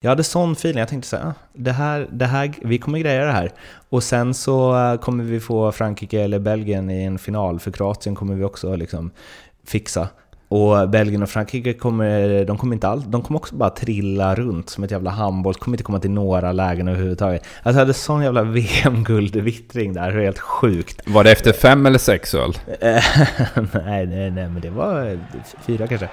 Jag hade sån feeling, jag tänkte så här, ah, det här, det här, vi kommer greja det här. Och sen så eh, kommer vi få Frankrike eller Belgien i en final, för Kroatien kommer vi också liksom fixa. Och Belgien och Frankrike kommer, de kommer inte alls, de kommer också bara trilla runt som ett jävla handboll, kommer inte komma till några lägen överhuvudtaget. Alltså jag hade sån jävla VM-guldvittring där, det helt sjukt. Var det efter fem eller sex öl? nej, nej, nej, men det var fyra kanske.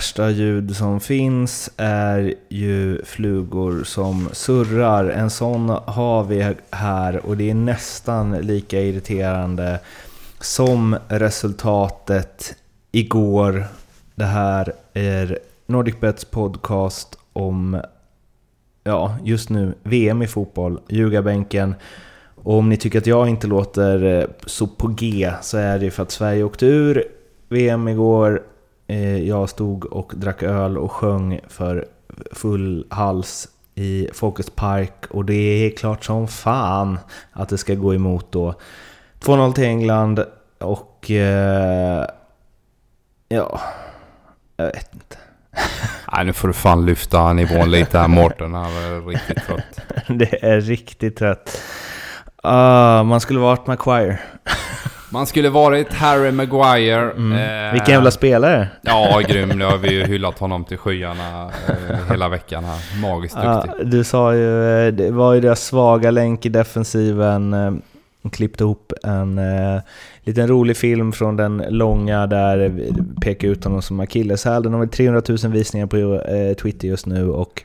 Värsta ljud som finns är ju flugor som surrar. En sån har vi här och det är nästan lika irriterande som resultatet igår. Det här är NordicBets podcast om, ja, just nu VM i fotboll, ljugarbänken. Och om ni tycker att jag inte låter så på G så är det för att Sverige åkte ur VM igår jag stod och drack öl och sjöng för full hals i Folkets Park och det är klart som fan att det ska gå emot då. 2-0 till England och... Eh, ja... Jag vet inte. Nej, nu får du fan lyfta nivån lite här Mårten. Han är riktigt trött. det är riktigt trött. Uh, man skulle varit McQuire. Man skulle varit Harry Maguire. Mm. Eh, Vilken jävla spelare! Ja, grym. Nu har vi ju hyllat honom till skyarna eh, hela veckan här. Magiskt duktig. Ja, du sa ju, eh, det var ju deras svaga länk i defensiven. Eh, klippte ihop en eh, liten rolig film från den långa där pekar ut honom som akilleshäl. Den har väl 300 000 visningar på eh, Twitter just nu och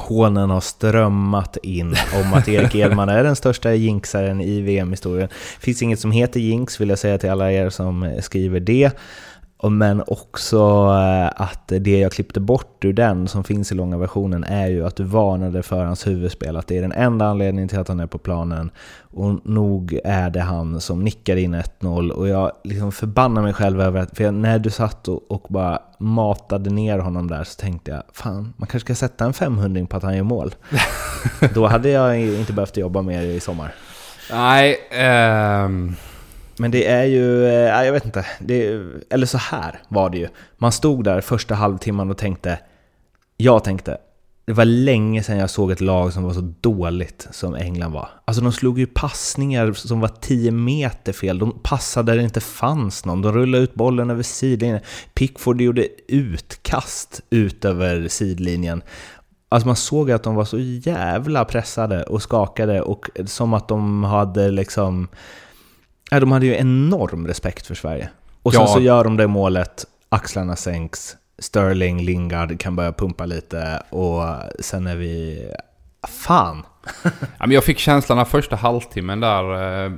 hånen har strömmat in om att Erik Edman är den största jinxaren i VM-historien. Det finns inget som heter jinx, vill jag säga till alla er som skriver det. Men också eh, att det jag klippte bort ur den, som finns i långa versionen, är ju att du varnade för hans huvudspel. Att det är den enda anledningen till att han är på planen. Och nog är det han som nickar in 1-0. Och jag liksom förbannar mig själv över att, för när du satt och, och, bara matade ner honom där så tänkte jag, fan, man kanske ska sätta en 500 på att han gör mål. Då hade jag inte behövt jobba mer i sommar. Nej, um... Men det är ju, äh, jag vet inte, det, eller så här var det ju. Man stod där första halvtimman och tänkte, jag tänkte, det var länge sedan jag såg ett lag som var så dåligt som England var. Alltså de slog ju passningar som var 10 meter fel. De passade där det inte fanns någon. De rullade ut bollen över sidlinjen. Pickford gjorde utkast ut över sidlinjen. Alltså man såg att de var så jävla pressade och skakade och som att de hade liksom Ja, de hade ju enorm respekt för Sverige. Och sen ja. så gör de det målet, axlarna sänks, Sterling, Lingard kan börja pumpa lite och sen är vi... Fan! ja, men jag fick känslan av första halvtimmen där eh,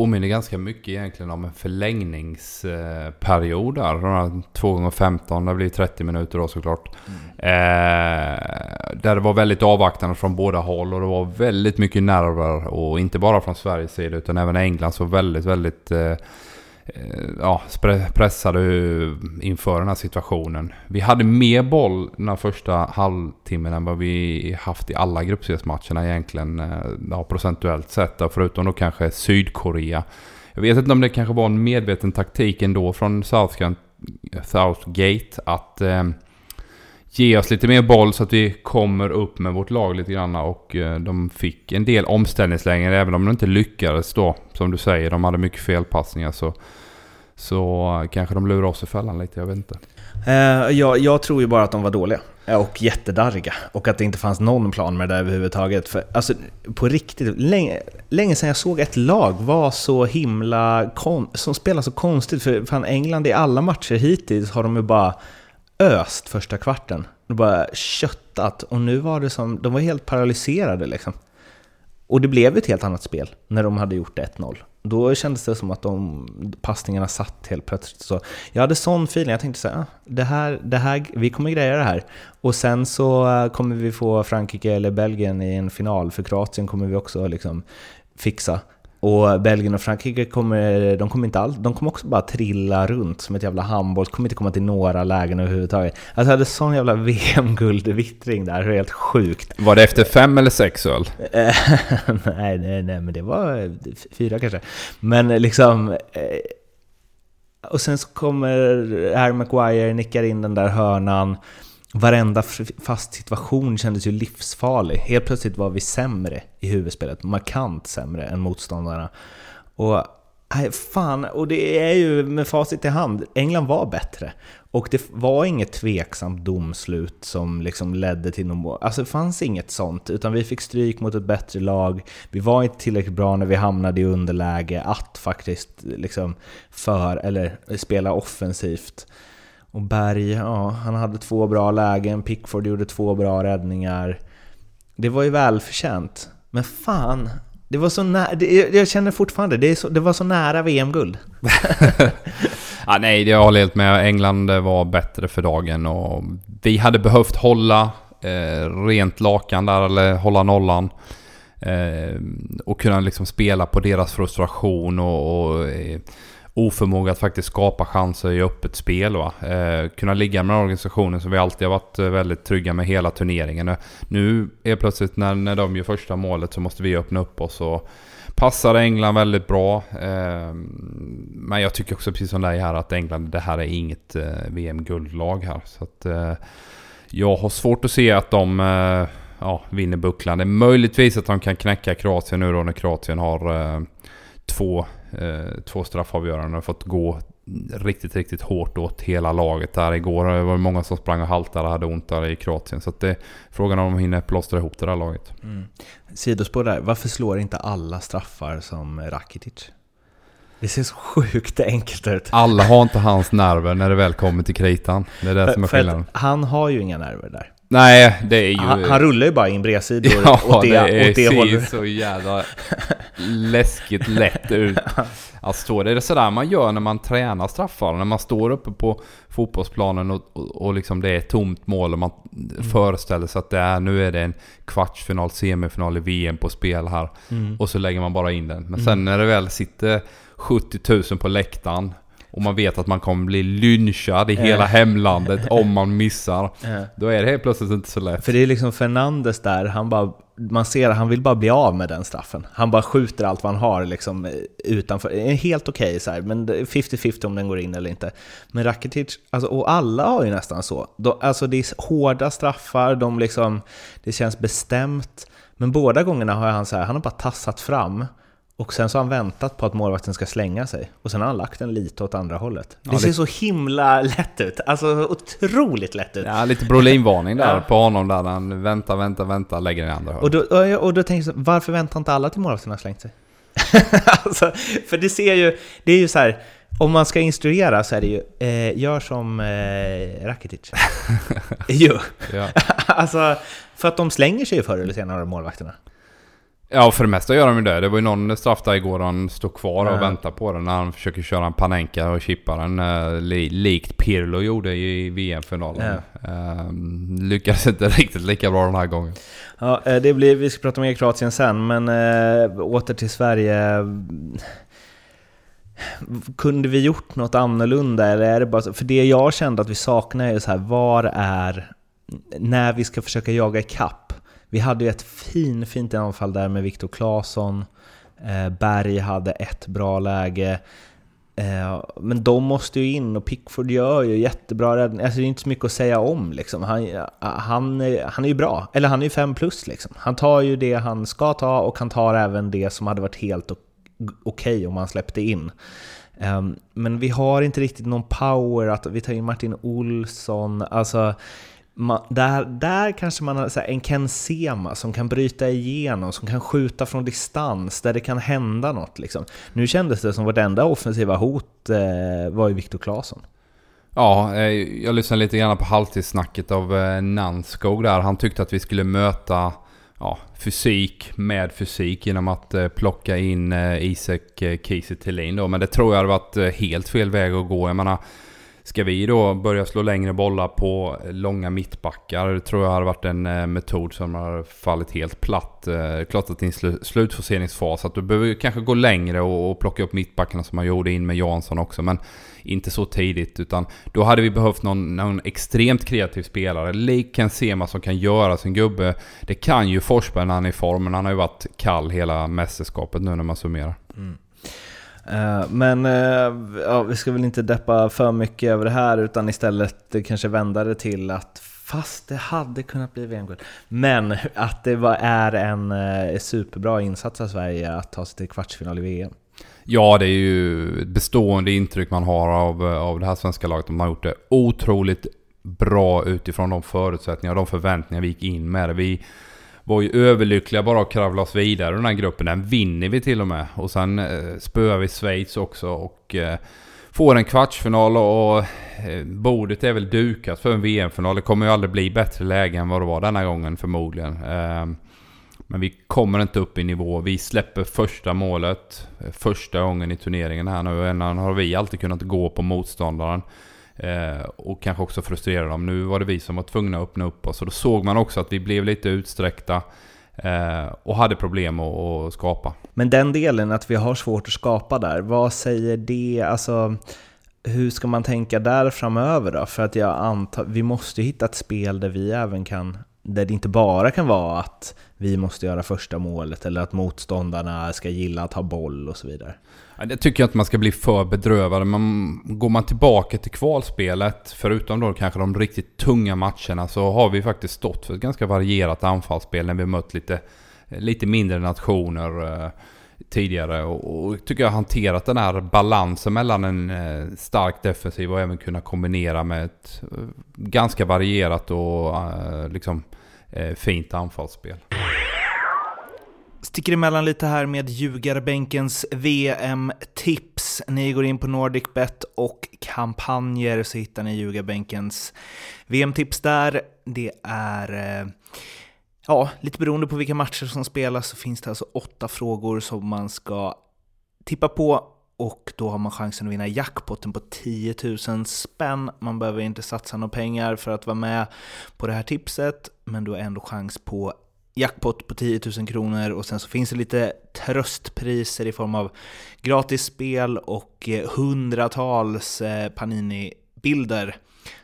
påminner ganska mycket egentligen om en förlängningsperiod där. De här 2 gånger 15 det blir 30 minuter då såklart. Mm. Eh, där det var väldigt avvaktande från båda håll och det var väldigt mycket nerver. Och inte bara från Sveriges sida utan även England så väldigt, väldigt eh, Eh, Eh, ja, pressade inför den här situationen. Vi hade mer boll den här första halvtimmen än vad vi haft i alla gruppspelsmatcherna egentligen. Eh, ja, procentuellt sett. Förutom då kanske Sydkorea. Jag vet inte om det kanske var en medveten taktik ändå från Southgate, Southgate att eh, ge oss lite mer boll så att vi kommer upp med vårt lag lite grann. Och eh, de fick en del omställningslägen även om de inte lyckades då. Som du säger, de hade mycket felpassningar. Så så eh, kanske de lurar oss i fällan lite, jag vet inte. Uh, jag, jag, tror ju bara att de var dåliga. Och jättedarriga. Och att det inte fanns någon plan med det där överhuvudtaget. För, alltså, på riktigt, länge, länge sedan jag såg ett lag vara så himla... som spelar så konstigt. För fan, England i alla matcher hittills har de ju bara öst första kvarten. De bara köttat. Och nu var det som... De var helt paralyserade liksom. Och det blev ett helt annat spel när de hade gjort 1-0. Då kändes det som att de passningarna satt helt plötsligt. Så jag hade sån feeling, jag tänkte så här, ah, det här, det här, vi kommer greja det här. Och sen så eh, kommer vi få Frankrike eller Belgien i en final, för Kroatien kommer vi också liksom fixa. Och Belgien och Frankrike kommer, de kommer inte alls, de kommer också bara trilla runt som ett jävla handboll, kommer inte komma till några lägen överhuvudtaget. Alltså jag hade sån jävla VM-guldvittring där, det helt sjukt. Var det efter fem eller sex öl? nej, nej, nej, men det var fyra kanske. Men liksom... Eh, och sen så kommer Harry Maguire, nickar in den där hörnan. Varenda fast situation kändes ju livsfarlig. Helt plötsligt var vi sämre i huvudspelet, markant sämre än motståndarna. Och nej, fan, och det är ju med facit i hand, England var bättre. Och det var inget tveksamt domslut som liksom ledde till någon mål. Alltså det fanns inget sånt, utan vi fick stryk mot ett bättre lag. Vi var inte tillräckligt bra när vi hamnade i underläge att faktiskt liksom för, eller spela offensivt. Och Berg, ja, han hade två bra lägen, Pickford gjorde två bra räddningar. Det var ju välförtjänt. Men fan, det var så nära, jag känner fortfarande, det, så, det var så nära VM-guld. ja, nej, jag håller helt med. England var bättre för dagen och vi hade behövt hålla eh, rent lakan där, eller hålla nollan. Eh, och kunna liksom spela på deras frustration och, och eh, oförmåga att faktiskt skapa chanser i öppet spel. Va? Eh, kunna ligga med organisationen som vi alltid har varit eh, väldigt trygga med hela turneringen. Eh, nu är plötsligt när, när de gör första målet så måste vi öppna upp oss. Och passar England väldigt bra. Eh, men jag tycker också precis som dig här att England, det här är inget eh, VM-guldlag här. Så att, eh, jag har svårt att se att de eh, ja, vinner bucklan. Det är möjligtvis att de kan knäcka Kroatien nu då när Kroatien har eh, två eh, två straffavgöranden och fått gå riktigt, riktigt hårt åt hela laget där igår. Det var många som sprang och haltade och hade ont där i Kroatien. Så det är frågan om de hinner plåstra ihop det där laget. Mm. Sidospår där, varför slår inte alla straffar som Rakitic? Det ser så sjukt enkelt ut. Alla har inte hans nerver när det väl kommer till kritan. Det är det för, som är skillnaden. Han har ju inga nerver där. Nej, det är ju... Han, han rullar ju bara in bredsidor ja, åt det, det, åt det ser hållet. så jävla läskigt lätt ut. Alltså det är sådär man gör när man tränar straffar. När man står uppe på fotbollsplanen och, och, och liksom det är ett tomt mål och man mm. föreställer sig att det är, nu är det en kvartsfinal, semifinal i VM på spel här. Mm. Och så lägger man bara in den. Men sen mm. när det väl sitter 70 000 på läktaren och man vet att man kommer bli lynchad i hela hemlandet om man missar. Då är det helt plötsligt inte så lätt. För det är liksom Fernandes där, han bara, man ser att han vill bara bli av med den straffen. Han bara skjuter allt vad han har liksom utanför. Det är helt okej okay, så här, men 50-50 om den går in eller inte. Men Rakitic, alltså, och alla har ju nästan så. De, alltså det är hårda straffar, de liksom, det känns bestämt. Men båda gångerna har han så här, han har bara tassat fram och sen så har han väntat på att målvakten ska slänga sig. Och sen har han lagt den lite åt andra hållet. Det ja, ser det... så himla lätt ut. Alltså otroligt lätt ut. Ja, lite Brolin-varning där ja. på honom där. Han väntar, väntar, väntar, lägger den i andra hållet. Och då, och då tänker jag så, varför väntar inte alla till målvakten har slängt sig? alltså, för det ser ju, det är ju så här, om man ska instruera så är det ju, eh, gör som eh, Rakitic. jo. Ja. alltså, för att de slänger sig ju förr eller senare, målvakterna. Ja, för det mesta gör de ju det. Det var ju någon straff där igår han stod kvar och ja. väntade på den när han försöker köra en panenka och chippa den. Uh, li likt Pirlo gjorde i VM-finalen. Uh, lyckades inte riktigt lika bra den här gången. Ja, eh, det blir, vi ska prata mer Kroatien sen, men uh, åter till Sverige. Kunde vi gjort något annorlunda eller är det bara så? För det jag kände att vi saknar är så här, var är... När vi ska försöka jaga ikapp vi hade ju ett fin, fint anfall där med Viktor Claesson. Eh, Berg hade ett bra läge. Eh, men de måste ju in och Pickford gör ju jättebra räddningar. Alltså det är inte så mycket att säga om liksom. Han, han, han är ju bra, eller han är ju 5 plus liksom. Han tar ju det han ska ta och han tar även det som hade varit helt okej okay om han släppte in. Ehm, men vi har inte riktigt någon power att vi tar in Martin Olsson. Alltså, man, där, där kanske man har här, en Ken Sema som kan bryta igenom, som kan skjuta från distans, där det kan hända något. Liksom. Nu kändes det som att enda offensiva hot eh, var ju Viktor Claesson. Ja, eh, jag lyssnade lite grann på halvtidssnacket av eh, Nanskog där. Han tyckte att vi skulle möta ja, fysik med fysik genom att eh, plocka in Isak Kiese Thelin. Men det tror jag hade varit helt fel väg att gå. Jag menar, Ska vi då börja slå längre bollar på långa mittbackar? Det tror jag hade varit en eh, metod som har fallit helt platt. Eh, klart att det är en slutforceringsfas. Att du behöver kanske gå längre och, och plocka upp mittbackarna som man gjorde in med Jansson också. Men inte så tidigt. Utan då hade vi behövt någon, någon extremt kreativ spelare. Lik Ken Sema som kan göra sin gubbe. Det kan ju Forsberg när han är i form. Men han har ju varit kall hela mästerskapet nu när man summerar. Mm. Eh, men eh, ja, vi ska väl inte deppa för mycket över det här utan istället kanske vända det till att fast det hade kunnat bli VM-guld. Men att det var, är en eh, superbra insats av Sverige att ta sig till kvartsfinal i VM. Ja, det är ju ett bestående intryck man har av, av det här svenska laget. De har gjort det otroligt bra utifrån de förutsättningar och de förväntningar vi gick in med. Vi var ju överlyckliga bara att kravla oss vidare den här gruppen. Den vinner vi till och med. Och sen eh, spöar vi Schweiz också och eh, får en kvartsfinal och eh, bordet är väl dukat för en VM-final. Det kommer ju aldrig bli bättre läge än vad det var denna gången förmodligen. Eh, men vi kommer inte upp i nivå. Vi släpper första målet eh, första gången i turneringen här nu. Innan har vi alltid kunnat gå på motståndaren. Eh, och kanske också frustrera dem. Nu var det vi som var tvungna att öppna upp oss. Och då såg man också att vi blev lite utsträckta. Eh, och hade problem att, att, skapa. Men den delen, att vi har svårt att skapa där, vad säger det? Alltså, hur ska man tänka där framöver då? För att jag antar, vi måste hitta ett spel där vi även kan där det inte bara kan vara att vi måste göra första målet eller att motståndarna ska gilla att ha boll och så vidare. Det tycker jag inte man ska bli för bedrövad. Man, går man tillbaka till kvalspelet, förutom då kanske de riktigt tunga matcherna, så har vi faktiskt stått för ett ganska varierat anfallsspel när vi mött lite, lite mindre nationer eh, tidigare. Och, och tycker jag hanterat den här balansen mellan en eh, stark defensiv och även kunna kombinera med ett eh, ganska varierat och eh, liksom eh, fint anfallsspel. Sticker emellan lite här med ljugarbänkens VM-tips. Ni går in på NordicBet och kampanjer så hittar ni ljugarbänkens VM-tips där. Det är, eh, ja, lite beroende på vilka matcher som spelas så finns det alltså åtta frågor som man ska tippa på och då har man chansen att vinna jackpotten på 10 000 spänn. Man behöver inte satsa några pengar för att vara med på det här tipset, men du har ändå chans på jackpot på 10 000 kronor och sen så finns det lite tröstpriser i form av gratis spel och eh, hundratals eh, Panini-bilder.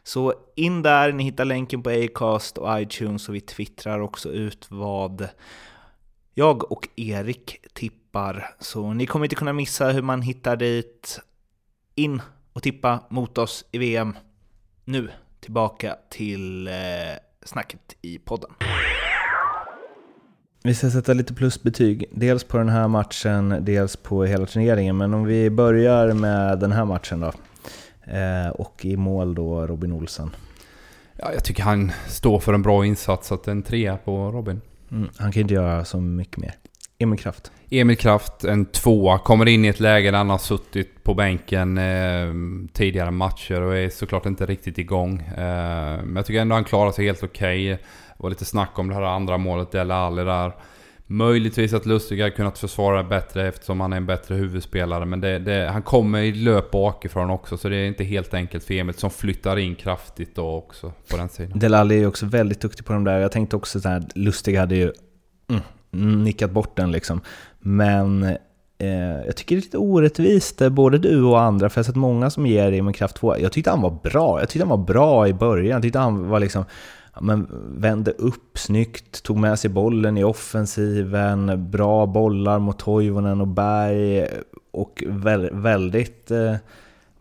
Så in där, ni hittar länken på Acast och iTunes och vi twittrar också ut vad jag och Erik tippar. Så ni kommer inte kunna missa hur man hittar dit. In och tippa mot oss i VM. Nu tillbaka till eh, snacket i podden. Vi ska sätta lite plusbetyg, dels på den här matchen, dels på hela turneringen. Men om vi börjar med den här matchen då. Eh, och i mål då Robin Olsen. Ja, jag tycker han står för en bra insats, att en trea på Robin. Mm, han kan inte göra så mycket mer. Emil Kraft. Emil Kraft, en tvåa. Kommer in i ett läge där han har suttit på bänken eh, tidigare matcher och är såklart inte riktigt igång. Eh, men jag tycker ändå han klarar sig helt okej. Okay. Det var lite snack om det här andra målet, Dele Alli där. Möjligtvis att Lustig hade kunnat försvara bättre eftersom han är en bättre huvudspelare. Men det, det, han kommer i löp bakifrån också så det är inte helt enkelt för Emil som flyttar in kraftigt då också på den sidan. Delali är ju också väldigt duktig på de där. Jag tänkte också så här, Lustig hade ju mm, nickat bort den liksom. Men eh, jag tycker det är lite orättvist, eh, både du och andra, för jag har sett många som ger Emil Kraft 2. Jag tyckte han var bra. Jag tyckte han var bra i början. Jag tyckte han var liksom men vände upp snyggt, tog med sig bollen i offensiven, bra bollar mot Toivonen och Berg och väldigt... Eh,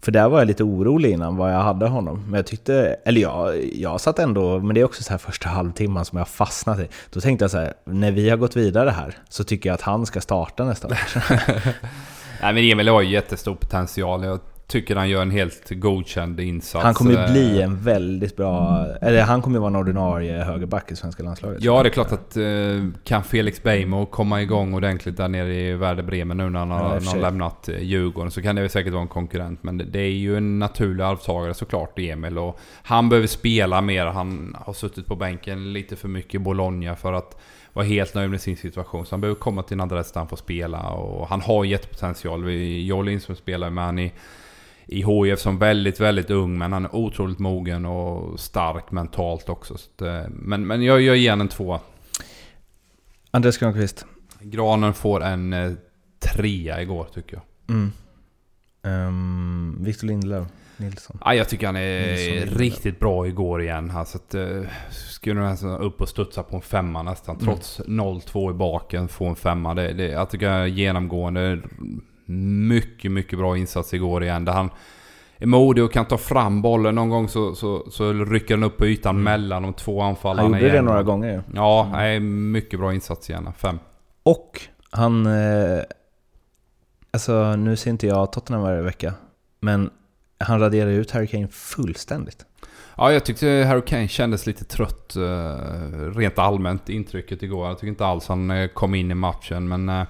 för där var jag lite orolig innan vad jag hade honom. Men jag tyckte, eller jag, jag satt ändå, men det är också så här första halvtimman som jag fastnat i. Då tänkte jag så här, när vi har gått vidare här så tycker jag att han ska starta nästa match. Nej men Emil har ju jättestor potential. Jag tycker han gör en helt godkänd insats. Han kommer ju bli en väldigt bra... Eller han kommer ju vara en ordinarie högerback i svenska landslaget. Ja, det är klart att eh, kan Felix Beijmo komma igång ordentligt där nere i Werder Bremen nu när han har, ja, lämnat eh, Djurgården så kan det väl säkert vara en konkurrent. Men det, är ju en naturlig arvtagare såklart, Emil. Och han behöver spela mer. Han har suttit på bänken lite för mycket i Bologna för att var helt nöjd med sin situation. Så han behöver komma till en adress där han får spela. Och han har jättepotential. Joel Lindström spelar med han i, i HIF som väldigt, väldigt ung. Men han är otroligt mogen och stark mentalt också. Att, eh, men, men jag, jag ger en tvåa. Andreas Granqvist. Granen får en eh, trea igår tycker jag. Mm. Um, Victor Lindelöf. Nilsson. Ja, jag tycker han är riktigt bra igår igen. Alltså att, uh, skulle nästan upp och studsa på en femma nästan. Mm. Trots 0-2 i baken, få en femma. Det, det, jag tycker jag är genomgående mycket, mycket bra insats igår igen. Där han är modig och kan ta fram bollen. Någon gång så, så, så rycker han upp på ytan mm. mellan de två anfallarna Han gjorde igen. det några gånger Ja, mm. mycket bra insats igen. Fem. Och han... Eh, alltså nu ser inte jag Tottenham varje vecka. Men han raderar ut Harry Kane fullständigt. Ja, jag tyckte Harry Kane kändes lite trött eh, rent allmänt intrycket igår. Jag tycker inte alls han eh, kom in i matchen. Men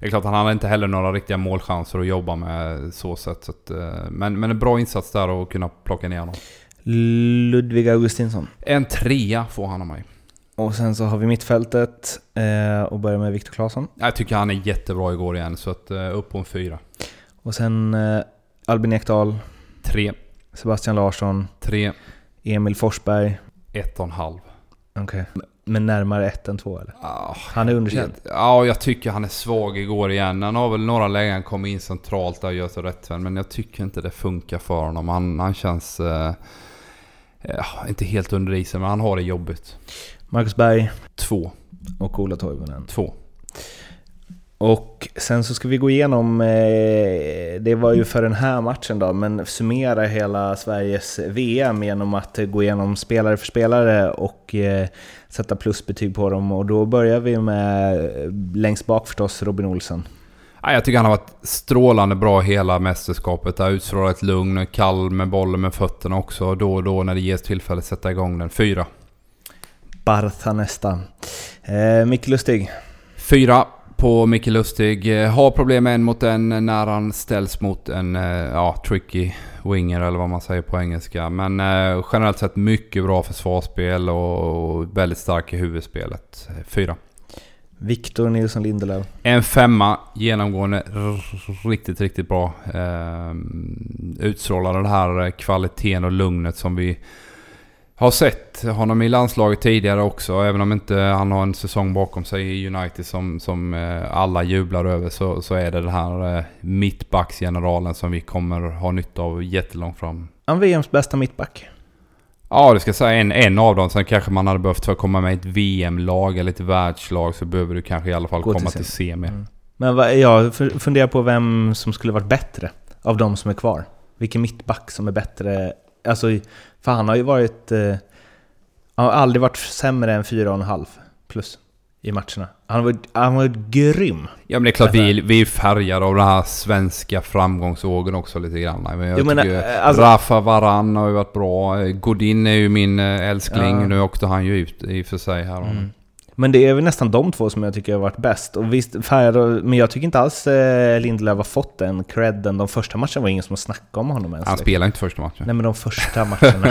det är klart, han hade inte heller några riktiga målchanser att jobba med så sätt. Så att, men, men en bra insats där att kunna plocka ner honom. Ludvig Augustinsson. En trea får han av mig. Och sen så har vi mittfältet eh, och börjar med Viktor Claesson. Jag tycker han är jättebra igår igen, så att, upp på en fyra. Och sen eh, Albin Ekdal. 3. Sebastian Larsson. 3. Emil Forsberg. 1,5. Okej. Okay. Men närmare 1 än 2 eller? Oh, han är underkänd? Ja, jag tycker han är svag igår igen. Han har väl några lägen kommit in centralt där och gör sig rättvänd. Men jag tycker inte det funkar för honom. Han, han känns... Eh, inte helt under isen, men han har det jobbigt. Marcus Berg? 2. Och Ola Toivonen? 2. Och sen så ska vi gå igenom, eh, det var ju för den här matchen då, men summera hela Sveriges VM genom att gå igenom spelare för spelare och eh, sätta plusbetyg på dem. Och då börjar vi med eh, längst bak förstås, Robin Olsen. jag tycker han har varit strålande bra hela mästerskapet. Har utstrålat lugn, kall med bollen med fötterna också. Då och då när det ges tillfälle sätta igång den. Fyra. Bartha nästa. Eh, Micke Lustig. Fyra på Micke Lustig. Eh, har problem en mot en när han ställs mot en eh, ja, tricky winger eller vad man säger på engelska. Men eh, generellt sett mycket bra försvarsspel och väldigt stark i huvudspelet. Fyra. Viktor Nilsson Lindelöf. En femma, genomgående riktigt, riktigt bra. Eh, utstrålar den här kvaliteten och lugnet som vi har sett honom i landslaget tidigare också. Även om inte han har en säsong bakom sig i United som, som eh, alla jublar över så, så är det den här eh, mittbacksgeneralen som vi kommer ha nytta av jättelångt fram. Han VMs bästa mittback. Ja, det ska jag säga en, en av dem. Sen kanske man hade behövt för att komma med ett VM-lag eller ett världslag så behöver du kanske i alla fall Gå komma till semi. Mm. Men vad, jag funderar på vem som skulle varit bättre av de som är kvar. Vilken mittback som är bättre Alltså, för han har ju varit... Eh, han har aldrig varit sämre än 4,5 plus i matcherna. Han var, han var grym. Ja men det är klart vi, vi är färgade av den här svenska framgångsvågen också lite grann. Men jag, menar, tycker eh, alltså, Rafa Varan har ju varit bra. Godin är ju min eh, älskling. Ja. Nu åkte han ju ut i och för sig här. Mm. Men det är väl nästan de två som jag tycker har varit bäst. Och visst, färgade, men jag tycker inte alls eh, Lindelöf har fått den credden. De första matcherna var ingen som snackade om honom ens. Han spelade inte första matchen. Nej, men de första matcherna.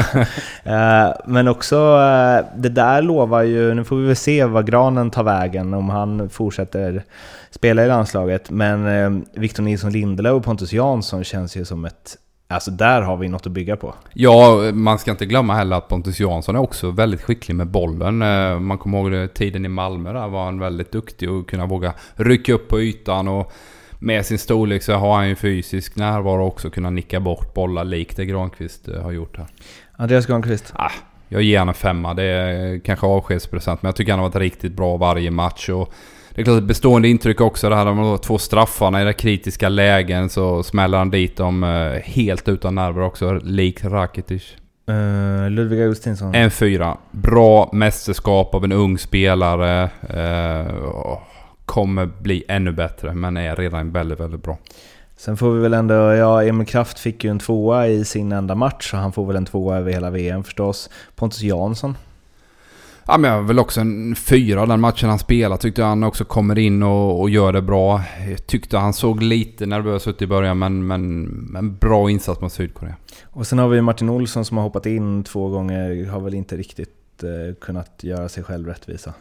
eh, men också, eh, det där lovar ju... Nu får vi väl se vad Granen tar vägen om han fortsätter spela i landslaget. Men Victor Nilsson Lindelöf och Pontus Jansson känns ju som ett Alltså där har vi något att bygga på. Ja, man ska inte glömma heller att Pontus Jansson är också väldigt skicklig med bollen. Eh, man kommer ihåg tiden i Malmö där var han väldigt duktig och kunna våga rycka upp på ytan och med sin storlek så har han ju fysisk närvaro också kunna nicka bort bollar likt det Granqvist eh, har gjort här. Andreas Granqvist? Ah, jag ger honom femma. Det är kanske avskedspresent men jag tycker han har varit riktigt bra varje match. Och det är klart ett bestående intryck också det här de två straffarna i det kritiska lägen så smäller han dit dem eh, helt utan nerver också, likt Rakitic. Uh, Ludvig Augustinsson? En fyra. Bra mästerskap av en ung spelare. Uh, kommer bli ännu bättre, men är redan väldigt, väldigt bra. Sen får vi väl ändå, ja Emil Kraft fick ju en tvåa i sin enda match, så han får väl en tvåa över hela VM förstås. Pontus Jansson? Ja, men jag väl också en fyra den matchen han spelar. Tyckte han också kommer in och, och gör det bra. Jag tyckte han såg lite nervös ut i början men, men, men bra insats mot Sydkorea. Och sen har vi Martin Olsson som har hoppat in två gånger. Har väl inte riktigt eh, kunnat göra sig själv rättvisa.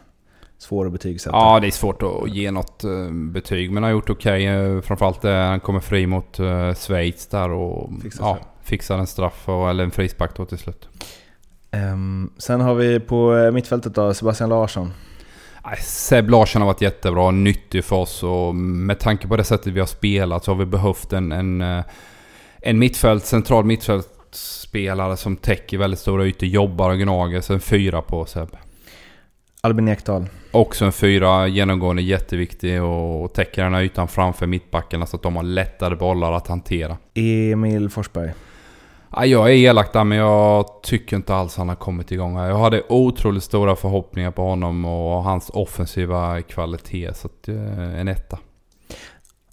svår att betygsätta. Ja, det är svårt att ge något uh, betyg. Men han har gjort okej. Okay. Uh, framförallt uh, han kommer fri mot uh, Schweiz där och fixar, ja, fixar en straff och, eller en frispark då till slut. Um, sen har vi på mittfältet då Sebastian Larsson. Seb Larsson har varit jättebra, nyttig för oss och med tanke på det sättet vi har spelat så har vi behövt en, en, en mittfält, central mittfältspelare som täcker väldigt stora ytor, jobbar och gnager. Så en fyra på Seb. Albin Ekdal. Också en fyra, genomgående jätteviktig och täcker den här ytan framför mittbackarna så att de har lättare bollar att hantera. Emil Forsberg. Ja, jag är elak där men jag tycker inte alls han har kommit igång. Jag hade otroligt stora förhoppningar på honom och hans offensiva kvalitet. Så att, eh, en etta.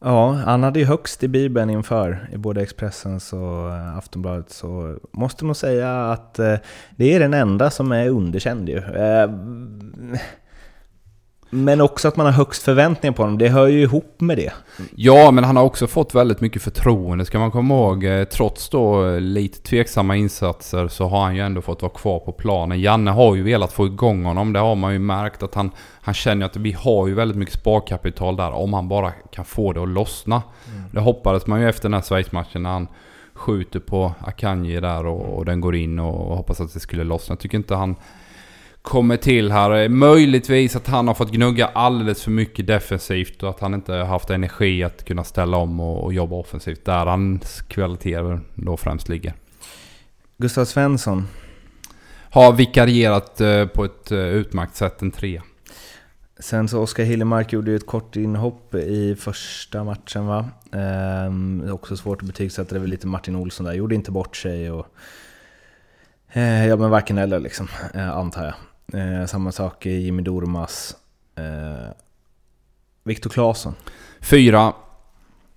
Ja, han hade ju högst i Bibeln inför, i både Expressens och eh, Aftonbladet, så måste nog säga att eh, det är den enda som är underkänd ju. Eh, men också att man har högst förväntningar på honom, det hör ju ihop med det. Ja, men han har också fått väldigt mycket förtroende ska man komma ihåg. Eh, trots då lite tveksamma insatser så har han ju ändå fått vara kvar på planen. Janne har ju velat få igång honom, det har man ju märkt att han, han känner att vi har ju väldigt mycket sparkapital där om han bara kan få det att lossna. Mm. Det hoppades man ju efter den här Schweiz-matchen när han skjuter på Akanji där och, och den går in och, och hoppas att det skulle lossna. Jag tycker inte han kommer till här. Möjligtvis att han har fått gnugga alldeles för mycket defensivt och att han inte har haft energi att kunna ställa om och, och jobba offensivt. Där hans kvaliteter då främst ligger. Gustav Svensson. Har vikarierat eh, på ett eh, utmärkt sätt, en trea. Sen så Oskar Hillemark gjorde ju ett kort inhopp i första matchen va. Ehm, också svårt att betygsätta, det var lite Martin Olsson där, gjorde inte bort sig och... Eh, ja men varken eller liksom, eh, antar jag. Eh, samma sak i Jimmy Dormas. Eh, Viktor Claesson. Fyra.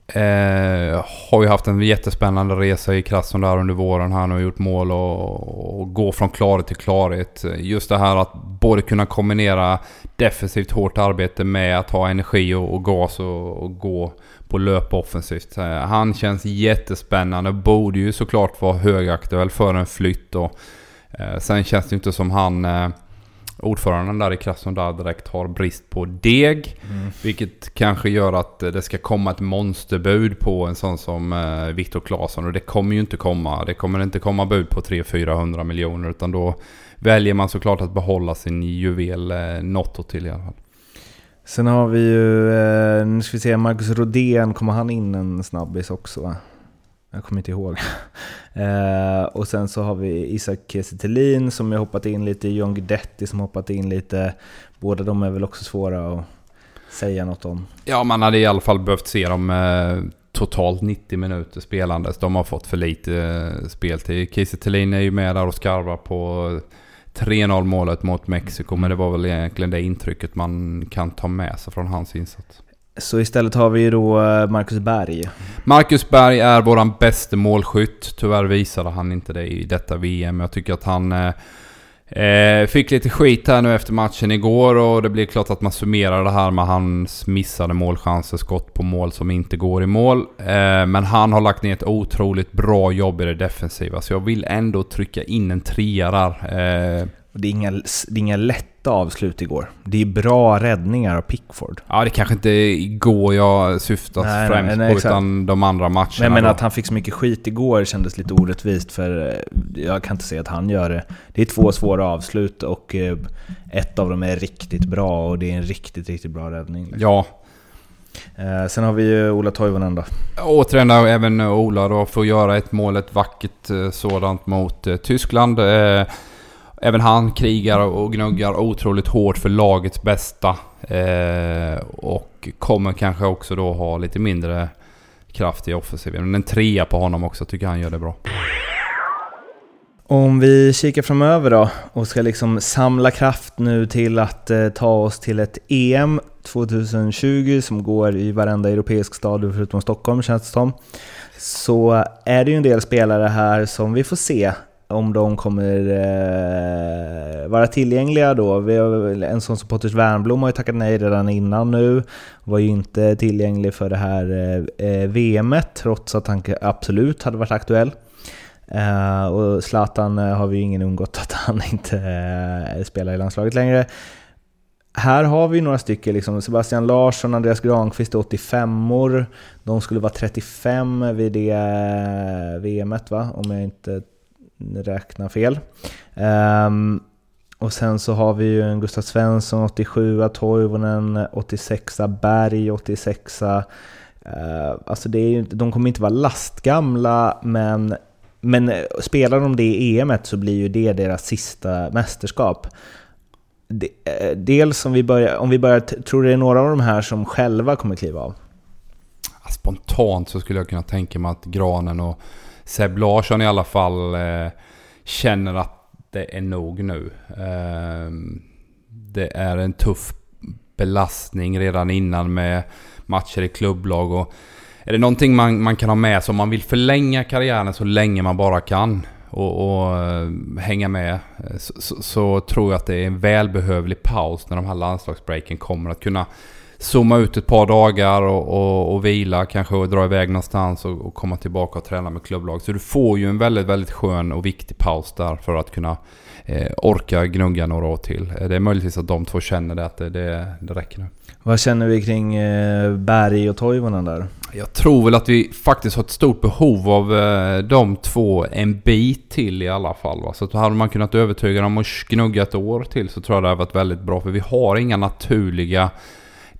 Eh, har ju haft en jättespännande resa i Krasnodar under våren. Han har gjort mål och, och gå från klarhet till klarhet. Just det här att både kunna kombinera defensivt hårt arbete med att ha energi och, och gas och, och gå på löp offensivt. Eh, han känns jättespännande. Borde ju såklart vara högaktuell för en flytt. Och, eh, sen känns det inte som han... Eh, Ordföranden där i Krasnodar direkt har brist på deg. Mm. Vilket kanske gör att det ska komma ett monsterbud på en sån som eh, Viktor Claesson. Och det kommer ju inte komma. Det kommer inte komma bud på 300-400 miljoner. Utan då väljer man såklart att behålla sin juvel eh, Notto till i alla fall. Sen har vi ju, eh, nu ska vi se, Marcus Rodén, kommer han in en snabbis också va? Jag kommer inte ihåg. eh, och sen så har vi Isak Kiese som har hoppat in lite, John Guidetti som hoppat in lite. Båda de är väl också svåra att säga något om. Ja, man hade i alla fall behövt se dem eh, totalt 90 minuter spelandes. De har fått för lite eh, speltid. Kiese är ju med där och skarvar på 3-0 målet mot Mexiko, men det var väl egentligen det intrycket man kan ta med sig från hans insats. Så istället har vi ju då eh, Marcus Berg. Marcus Berg är våran bästa målskytt. Tyvärr visade han inte det i detta VM. Jag tycker att han eh, eh, fick lite skit här nu efter matchen igår och det blir klart att man summerar det här med hans missade målchanser, skott på mål som inte går i mål. Eh, men han har lagt ner ett otroligt bra jobb i det defensiva så jag vill ändå trycka in en trea där. Eh, det är inga, det är inga lätt avslut igår. Det är bra räddningar av Pickford. Ja, det kanske inte är igår jag syftar nej, främst nej, nej, på, exakt. utan de andra matcherna. Men, men att han fick så mycket skit igår kändes lite orättvist, för eh, jag kan inte se att han gör det. Det är två svåra avslut och eh, ett av dem är riktigt bra och det är en riktigt, riktigt bra räddning. Liksom. Ja. Eh, sen har vi ju Ola Toivonen då. Återigen även Ola då får göra ett mål, ett vackert sådant mot Tyskland. Även han krigar och gnuggar otroligt hårt för lagets bästa. Eh, och kommer kanske också då ha lite mindre kraft i offensiven. Men en trea på honom också, tycker han gör det bra. Om vi kikar framöver då och ska liksom samla kraft nu till att eh, ta oss till ett EM 2020 som går i varenda europeisk stad förutom Stockholm känns det som. Så är det ju en del spelare här som vi får se om de kommer eh, vara tillgängliga då. Vi har, en sån som Potters Wernbloom har ju tackat nej redan innan nu. Var ju inte tillgänglig för det här eh, eh VMet trots att han absolut hade varit aktuell. Eh, och Zlatan eh, har vi ju ingen undgått att han inte eh, spelar i landslaget längre. här har vi några stycken, liksom Sebastian Larsson och Andreas Granqvist 85-or. De skulle vara 35 vid det eh, VMet va, om jag inte Räkna fel. Um, och sen så har vi ju en Gustav Svensson 87, Toivonen 86, Berg 86. Uh, eh, alltså det är ju, de kommer inte vara lastgamla, men, men spelar de det i EMet så blir ju det deras sista mästerskap. Eh, dels om vi börjar, om vi börjar, tror du det är några av de här som själva kommer kliva av? Spontant så skulle jag kunna tänka mig att Granen och Seb Larsson i alla fall eh, känner att det är nog nu. Eh, det är en tuff belastning redan innan med matcher i klubblag. Och är det någonting man, man kan ha med sig om man vill förlänga karriären så länge man bara kan och, och eh, hänga med eh, så, så, så, tror jag att det är en välbehövlig paus när de här landslagsbreaken kommer. Att kunna zooma ut ett par dagar och, och, och vila, kanske dra iväg någonstans och, och, komma tillbaka och träna med klubblag. Så du får ju en väldigt, väldigt skön och viktig paus där för att kunna eh, orka gnugga några år till. Det är möjligtvis att de två känner det, att det, det, det räcker nu. Vad känner vi kring eh, Berg och Toivonen där? Jag tror väl att vi faktiskt har ett stort behov av eh, de två en bit till i alla fall. Va? Så att hade man kunnat övertyga dem och gnugga ett år till så tror jag det hade varit väldigt bra. För vi har inga naturliga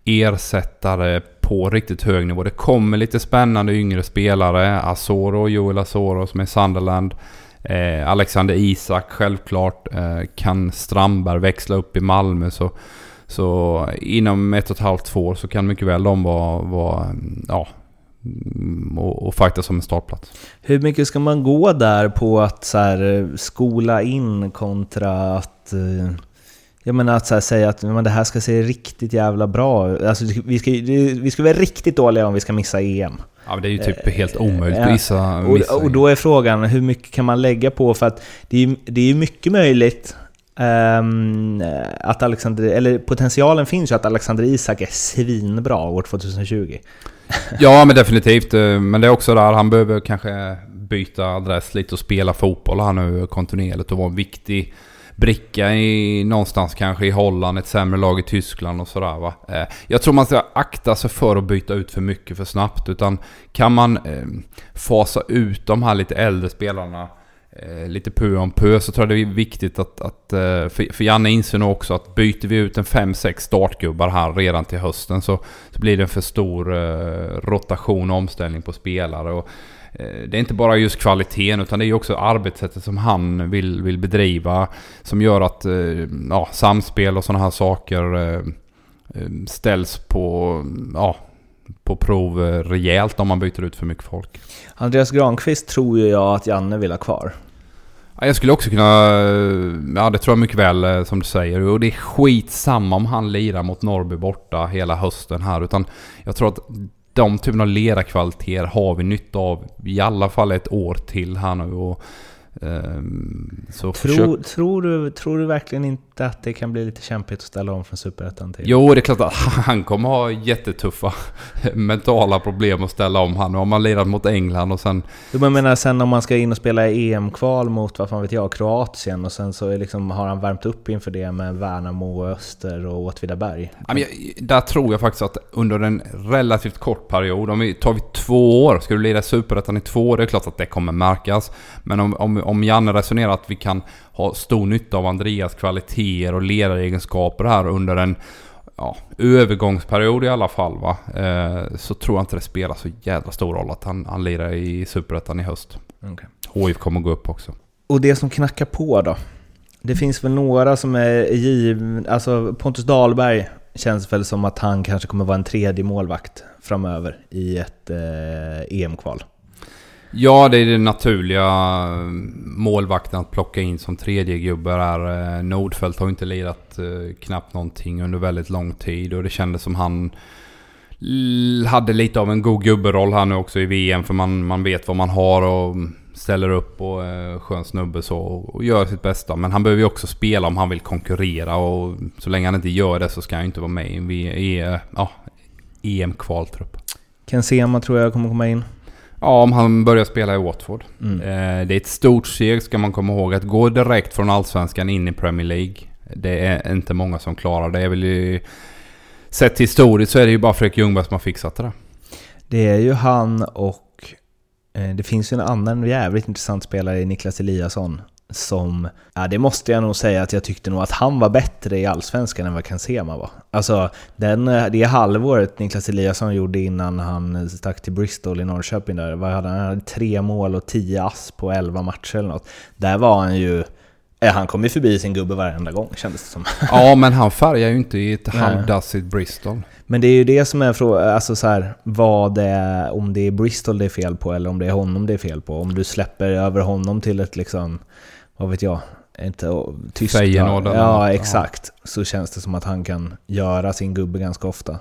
ersättare på riktigt hög nivå. Det kommer lite spännande yngre spelare. Asoro, Joel Asoro som är i Sunderland. Eh, Alexander Isak självklart. Eh, kan Strandberg växla upp i Malmö så så inom ett och ett halvt, två år så kan mycket väl de vara, vara ja, mm, och, och fighta som en startplats. Hur mycket ska man gå där på att så här, eh, skola in kontra att eh, jag menar att här, säga att men det här ska se riktigt jävla bra alltså, vi ska Vi ska vara riktigt dåliga om vi ska missa EM. Ja, det är ju typ helt omöjligt att missa, missa. Och, och då är frågan, hur mycket kan man lägga på? För att det är, det är mycket möjligt Um, att Alexander, eller potentialen finns ju att Alexander Isak är svinbra år 2020. ja, men definitivt. Eh, men det är också där han behöver kanske byta adress lite och spela fotboll här nu kontinuerligt och vara en viktig bricka i någonstans kanske i Holland, ett sämre lag i Tyskland och sådär va. Eh, jag tror man ska akta sig för att byta ut för mycket för snabbt utan kan man eh, fasa ut de här lite äldre spelarna eh, lite pö om pö så tror jag det är viktigt att, att eh, för, för Janne inser nog också att byter vi ut en 5-6 startgubbar här redan till hösten så, så blir det en för stor eh, rotation och omställning på spelare. Och, det är inte bara just kvaliteten utan det är också arbetssättet som han vill, vill bedriva som gör att eh, ja, samspel och sådana här saker eh, ställs på ja, på prov rejält om man byter ut för mycket folk. Andreas Granqvist tror ju jag att Janne vill ha kvar. Jag skulle också kunna... Ja, det tror jag mycket väl eh, som du säger. Och det är skitsamma om han lirar mot Norrby borta hela hösten här. Utan jag tror att de typen av ledarkvaliteter har vi nytta av i alla fall ett år till här nu. Och så tror, försök... tror, du, tror du verkligen inte att det kan bli lite kämpigt att ställa om från Superettan till? Jo, det är klart att han kommer ha jättetuffa mentala problem att ställa om. Han har man lirat mot England och sen... Jo, men menar sen om man ska in och spela EM-kval mot, vad fan vet jag, Kroatien och sen så är liksom, har han värmt upp inför det med Värnamo, och Öster och Åtvidaberg? Ja, men där tror jag faktiskt att under en relativt kort period, om vi tar vi två år, ska du lira Superettan i två år, det är klart att det kommer märkas. Men om, om om Janne resonerar att vi kan ha stor nytta av Andreas kvaliteter och ledaregenskaper här under en ja, övergångsperiod i alla fall va. Eh, så tror jag inte det spelar så jävla stor roll att han, han lirar i Superettan i höst. Okay. HIF kommer gå upp också. Och det som knackar på då? Det finns väl några som är givna, alltså Pontus Dahlberg känns väl som att han kanske kommer vara en tredje målvakt framöver i ett eh, EM-kval. Ja, det är det naturliga eh, målvakten att plocka in som tredje gubbe där. Eh, Nordfeldt har inte lirat eh, knappt någonting under väldigt lång tid och det kändes som han hade lite av en god gubberoll här nu också i VM för man, man vet vad man har och ställer upp och eh, skön snubbe så och gör sitt bästa. Men han behöver ju också spela om han vill konkurrera och så länge han inte gör det så ska han inte vara med i en ja, EM-kvaltrupp. Ken Sema tror jag kommer komma in. Ja, om han börjar spela i Watford. Mm. Eh, det är ett stort steg ska man komma ihåg. Att gå direkt från Allsvenskan in i Premier League. Det är inte många som klarar det. Jag vill ju, sett historiskt så är det ju bara Fredrik Ljungberg som har fixat det där. Det är ju han och eh, det finns ju en annan jävligt intressant spelare i Niklas Eliasson som, ja det måste jag nog säga att jag tyckte nog att han var bättre i Allsvenskan än vad Kansema var. Alltså den, det halvåret Niklas Eliasson gjorde innan han stack till Bristol i Norrköping där, vad hade han? han hade tre mål och tio ass på elva matcher eller något. Där var han ju han kom ju förbi sin gubbe varenda gång kändes det som. Ja, men han färgar ju inte i ett halvdassigt Bristol. Men det är ju det som är frågan, alltså så här, vad det är, om det är Bristol det är fel på eller om det är honom det är fel på. Om du släpper över honom till ett liksom vad vet jag, inte Tyskland. Ja, exakt. Så känns det som att han kan göra sin gubbe ganska ofta.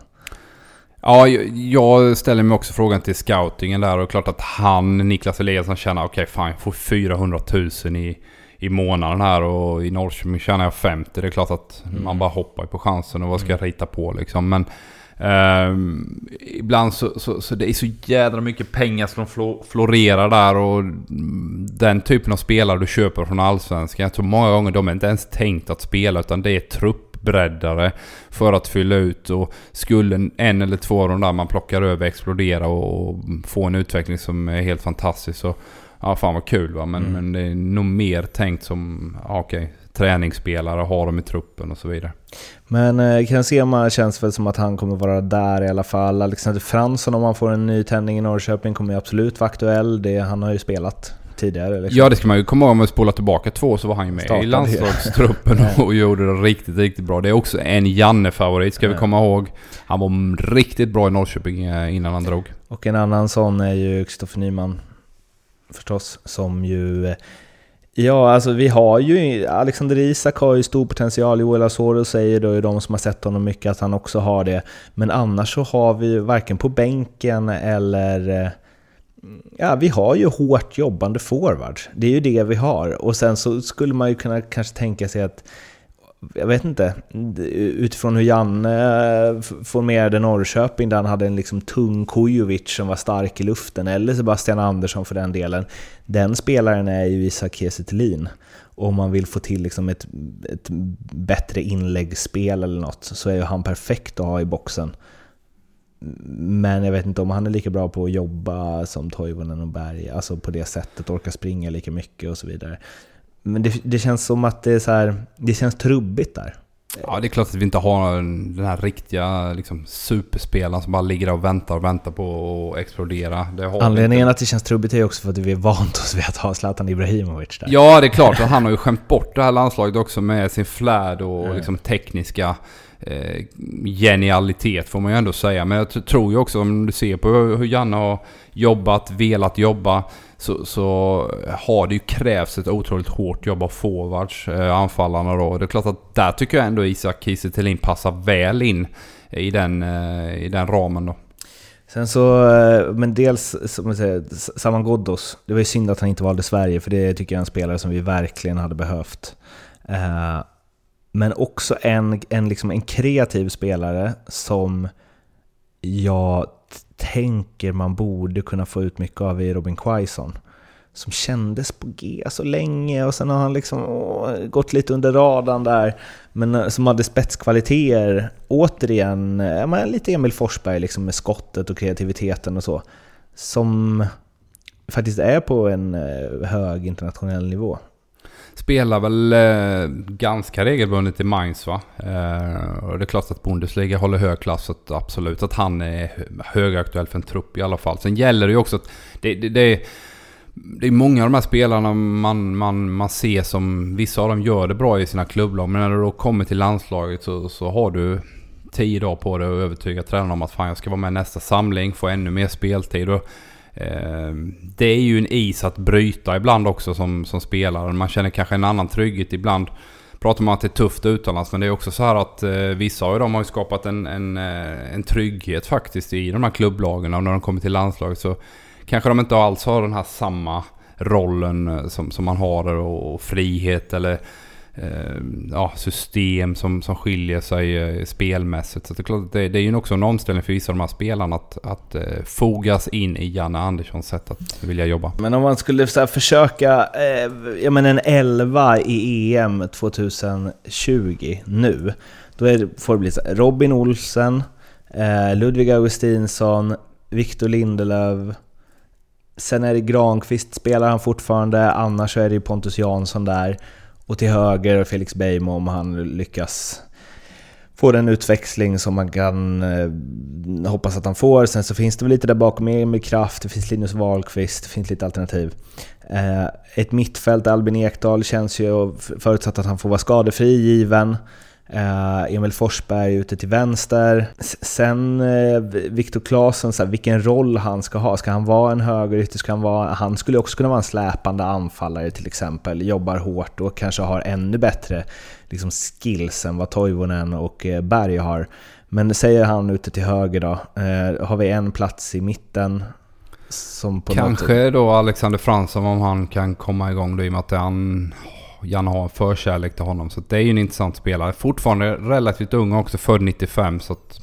Ja, jag ställer mig också frågan till scoutingen där och klart att han, Niklas Eliasson, känner okej okay, fine, får 400 000 i, i månaden här och i Norrköping tjänar jag 50. Det är klart att mm. man bara hoppar på chansen och vad ska jag mm. rita på liksom. Men Um, ibland så, så, så det är så jädra mycket pengar som florerar där och den typen av spelare du köper från Allsvenskan. Jag tror många gånger de är inte ens tänkt att spela utan det är truppbreddare för att fylla ut och skulle en eller två av de där man plockar över explodera och få en utveckling som är helt fantastisk så ja fan vad kul va men, mm. men det är nog mer tänkt som ja, okej okay, träningsspelare, ha dem i truppen och så vidare. Men eh, Kansema känns väl som att han kommer vara där i alla fall. Alexander Fransson om han får en ny tändning i Norrköping kommer ju absolut vara aktuell. Det, han har ju spelat tidigare. Liksom. Ja det ska man ju komma ihåg. Om man spolar tillbaka två så var han ju med Startade i landslagstruppen och gjorde det riktigt, riktigt bra. Det är också en Janne-favorit ska vi komma ihåg. Han var riktigt bra i Norrköping eh, innan han drog. Och en annan sån är ju Kristoffer Nyman förstås, som ju eh, Ja, alltså vi har ju, Alexander Isak har ju stor potential, Joel Asoro säger då de som har sett honom mycket att han också har det. Men annars så har vi varken på bänken eller... Eh, ja, vi har ju hårt jobbande forwards. Det är ju det vi har. Och sen så skulle man ju kunna kanske tänka sig att jag vet inte, utifrån hur Janne eh, formerade Norrköping där han hade en liksom tung Kujovic som var stark i luften, eller Sebastian Andersson för den delen. Den spelaren är ju Isak Kiese Om man vill få till liksom ett, ett bättre inläggsspel eller något så är ju han perfekt att ha i boxen. Men jag vet inte om han är lika bra på att jobba som Toivonen och Berg, alltså på det sättet, orka springa lika mycket och så vidare. Men det, det känns som att det är så här, det känns trubbigt där. Ja, det är klart att vi inte har den här riktiga liksom, superspelaren som bara ligger och väntar och väntar på att explodera. Anledningen att det känns trubbigt är också för att vi är vant oss vid att ha Zlatan Ibrahimovic där. Ja, det är klart. Och han har ju skämt bort det här landslaget också med sin flärd och mm. liksom tekniska eh, genialitet får man ju ändå säga. Men jag tror ju också om du ser på hur Janne har jobbat, velat jobba så, så har det ju krävts ett otroligt hårt jobb av forwards, eh, anfallarna då. Det är klart att där tycker jag ändå Isak Kiese passar väl in eh, i den, eh, i den ramen då. Sen så, eh, men dels som jag säger, Saman Ghoddos. Det var ju synd att han inte valde Sverige, för det tycker jag är en spelare som vi verkligen hade behövt. Eh, men också en, en, liksom en kreativ spelare som jag tänker man borde kunna få ut mycket av i Robin Quaison. Som kändes på G så länge och sen har han liksom åh, gått lite under radarn där. Men eh, som hade spetskvaliteter. Återigen, eh, ja, lite Emil Forsberg liksom med skottet och kreativiteten och så. Som faktiskt är på en eh, hög internationell nivå. Spelar väl eh, ganska regelbundet i Mainz va? Eh, och det är klart att Bundesliga håller hög klass. Att absolut att han är högaktuell för en trupp i alla fall. Sen gäller det ju också att det, det, det, det är många av de här spelarna man, man, man ser som... Vissa av dem gör det bra i sina klubblag. Men när du då kommer till landslaget så, så har du tio dagar på dig att övertyga tränarna om att fan jag ska vara med nästa samling, få ännu mer speltid. Och Ehm, det är ju en is att bryta ibland också som, som spelare. Man känner kanske en annan trygghet ibland. Pratar man att det är tufft utomlands men det är också så här att eh, vissa av dem har ju skapat en, en, eh, en trygghet faktiskt i de här klubblagen. Och när de kommer till landslaget så kanske de inte alls har den här samma rollen eh, som, som man har och, och frihet eller Eh, ja, system som, som skiljer sig eh, spelmässigt. Så det är klart det, det är ju också en omställning för vissa av de här spelarna att, att eh, fogas in i Janne Anderssons sätt att vilja jobba. Men om man skulle så här, försöka, eh, ja men en 11 i EM 2020 nu, då är det, får det bli så här, Robin Olsen, eh, Ludvig Augustinsson, Victor Lindelöf, sen är det Granqvist spelar han fortfarande, annars så är det ju Pontus Jansson där. Och till höger Felix Beijmo om han lyckas få den utväxling som man kan eh, hoppas att han får. Sen så finns det väl lite där bakom Emil Kraft, det finns Linus Wahlqvist, det finns lite alternativ. Eh, ett mittfält, Albin Ekdal, känns ju, förutsatt att han får vara skadefri, given. Uh, Emil Forsberg ute till vänster. Sen uh, Viktor Claesson, så här, vilken roll han ska ha. Ska han vara en högerytter? Ska han, vara, han skulle också kunna vara en släpande anfallare till exempel. Jobbar hårt och kanske har ännu bättre liksom, skills än vad Toivonen och uh, Berg har. Men säger han ute till höger då, har vi en plats i mitten Kanske då Alexander Fransson om han kan komma igång då i och med att han Janne har en förkärlek till honom. Så det är ju en intressant spelare. Fortfarande relativt ung också, född 95. Så att,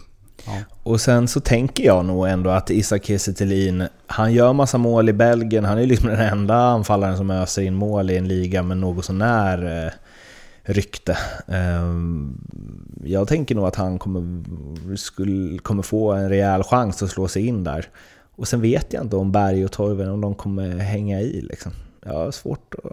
ja. Och sen så tänker jag nog ändå att Isak Kiese han gör massa mål i Belgien. Han är ju liksom den enda anfallaren som öser in mål i en liga med något sånär eh, rykte. Ehm, jag tänker nog att han kommer, skulle, kommer få en rejäl chans att slå sig in där. Och sen vet jag inte om Berg och Torven, om de kommer hänga i liksom. Jag har svårt att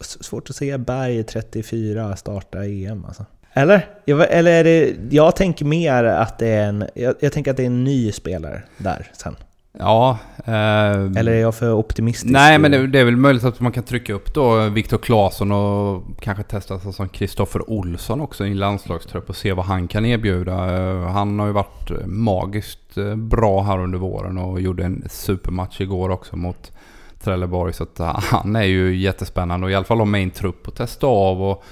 Svårt att se Berg 34 starta EM alltså. Eller? Eller är det, jag tänker mer att det är en, jag, jag tänker att det är en ny spelare där sen. Ja. Eh, Eller är jag för optimistisk? Nej, men det, det, är väl möjligt att man kan trycka upp då Viktor Claesson och kanske testa som Kristoffer Olsson också i landslagstrupp och se vad han kan erbjuda. Eh, han har ju varit magiskt eh, bra här under våren och gjorde en supermatch igår också mot Trelleborg. Så att han är ju jättespännande och i alla fall ha med en trupp och testa av och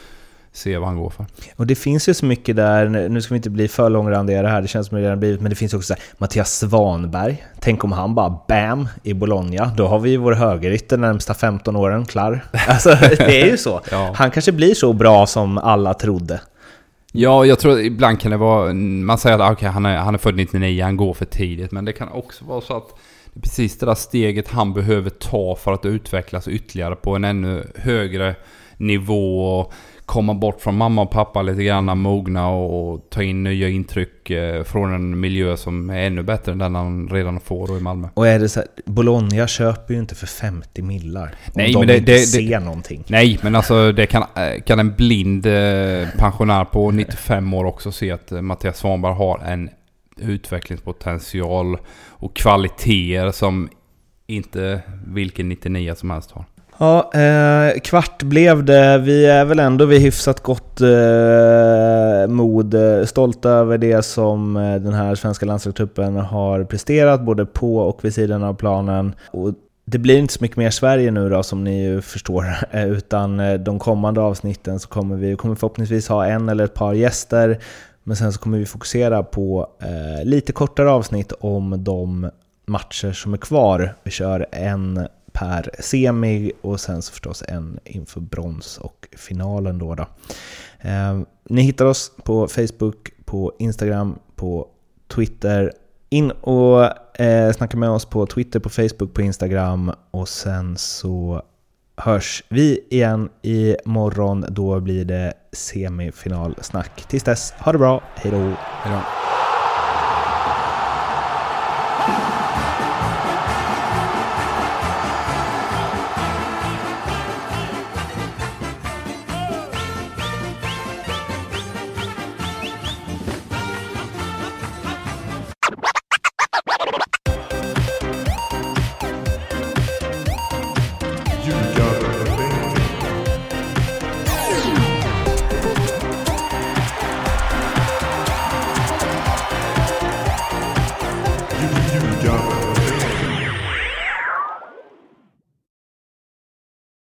se vad han går för. Och det finns ju så mycket där, nu ska vi inte bli för långrandiga det här, det känns som det redan blivit, men det finns också här, Mattias Svanberg. Tänk om han bara BAM i Bologna, då har vi vår högerytter närmsta 15 åren klar. Alltså det är ju så. ja. Han kanske blir så bra som alla trodde. Ja, jag tror ibland kan det vara, man säger att okay, han, är, han är född 99, han går för tidigt, men det kan också vara så att precis det där steget han behöver ta för att utvecklas ytterligare på en ännu högre nivå. Och komma bort från mamma och pappa lite grann, mogna och ta in nya intryck eh, från en miljö som är ännu bättre än den han redan får i Malmö. Och är det så här, Bologna köper ju inte för 50 millar. Nej, om men de det, inte det, ser det, någonting. Nej, men alltså det kan, eh, kan en blind eh, pensionär på 95 år också se att Mattias Svanberg har en utvecklingspotential och kvaliteter som inte vilken 99 som helst har. Ja, eh, kvart blev det. Vi är väl ändå vid hyfsat gott eh, mod. Eh, Stolta över det som eh, den här svenska landslagstruppen har presterat, både på och vid sidan av planen. Och det blir inte så mycket mer Sverige nu då, som ni ju förstår, utan eh, de kommande avsnitten så kommer vi kommer förhoppningsvis ha en eller ett par gäster men sen så kommer vi fokusera på eh, lite kortare avsnitt om de matcher som är kvar. Vi kör en per semi och sen så förstås en inför brons och finalen då. då. Eh, ni hittar oss på Facebook, på Instagram, på Twitter. In och eh, snacka med oss på Twitter, på Facebook, på Instagram och sen så hörs vi igen imorgon. Då blir det semifinalsnack. Tills dess, ha det bra. Hej då!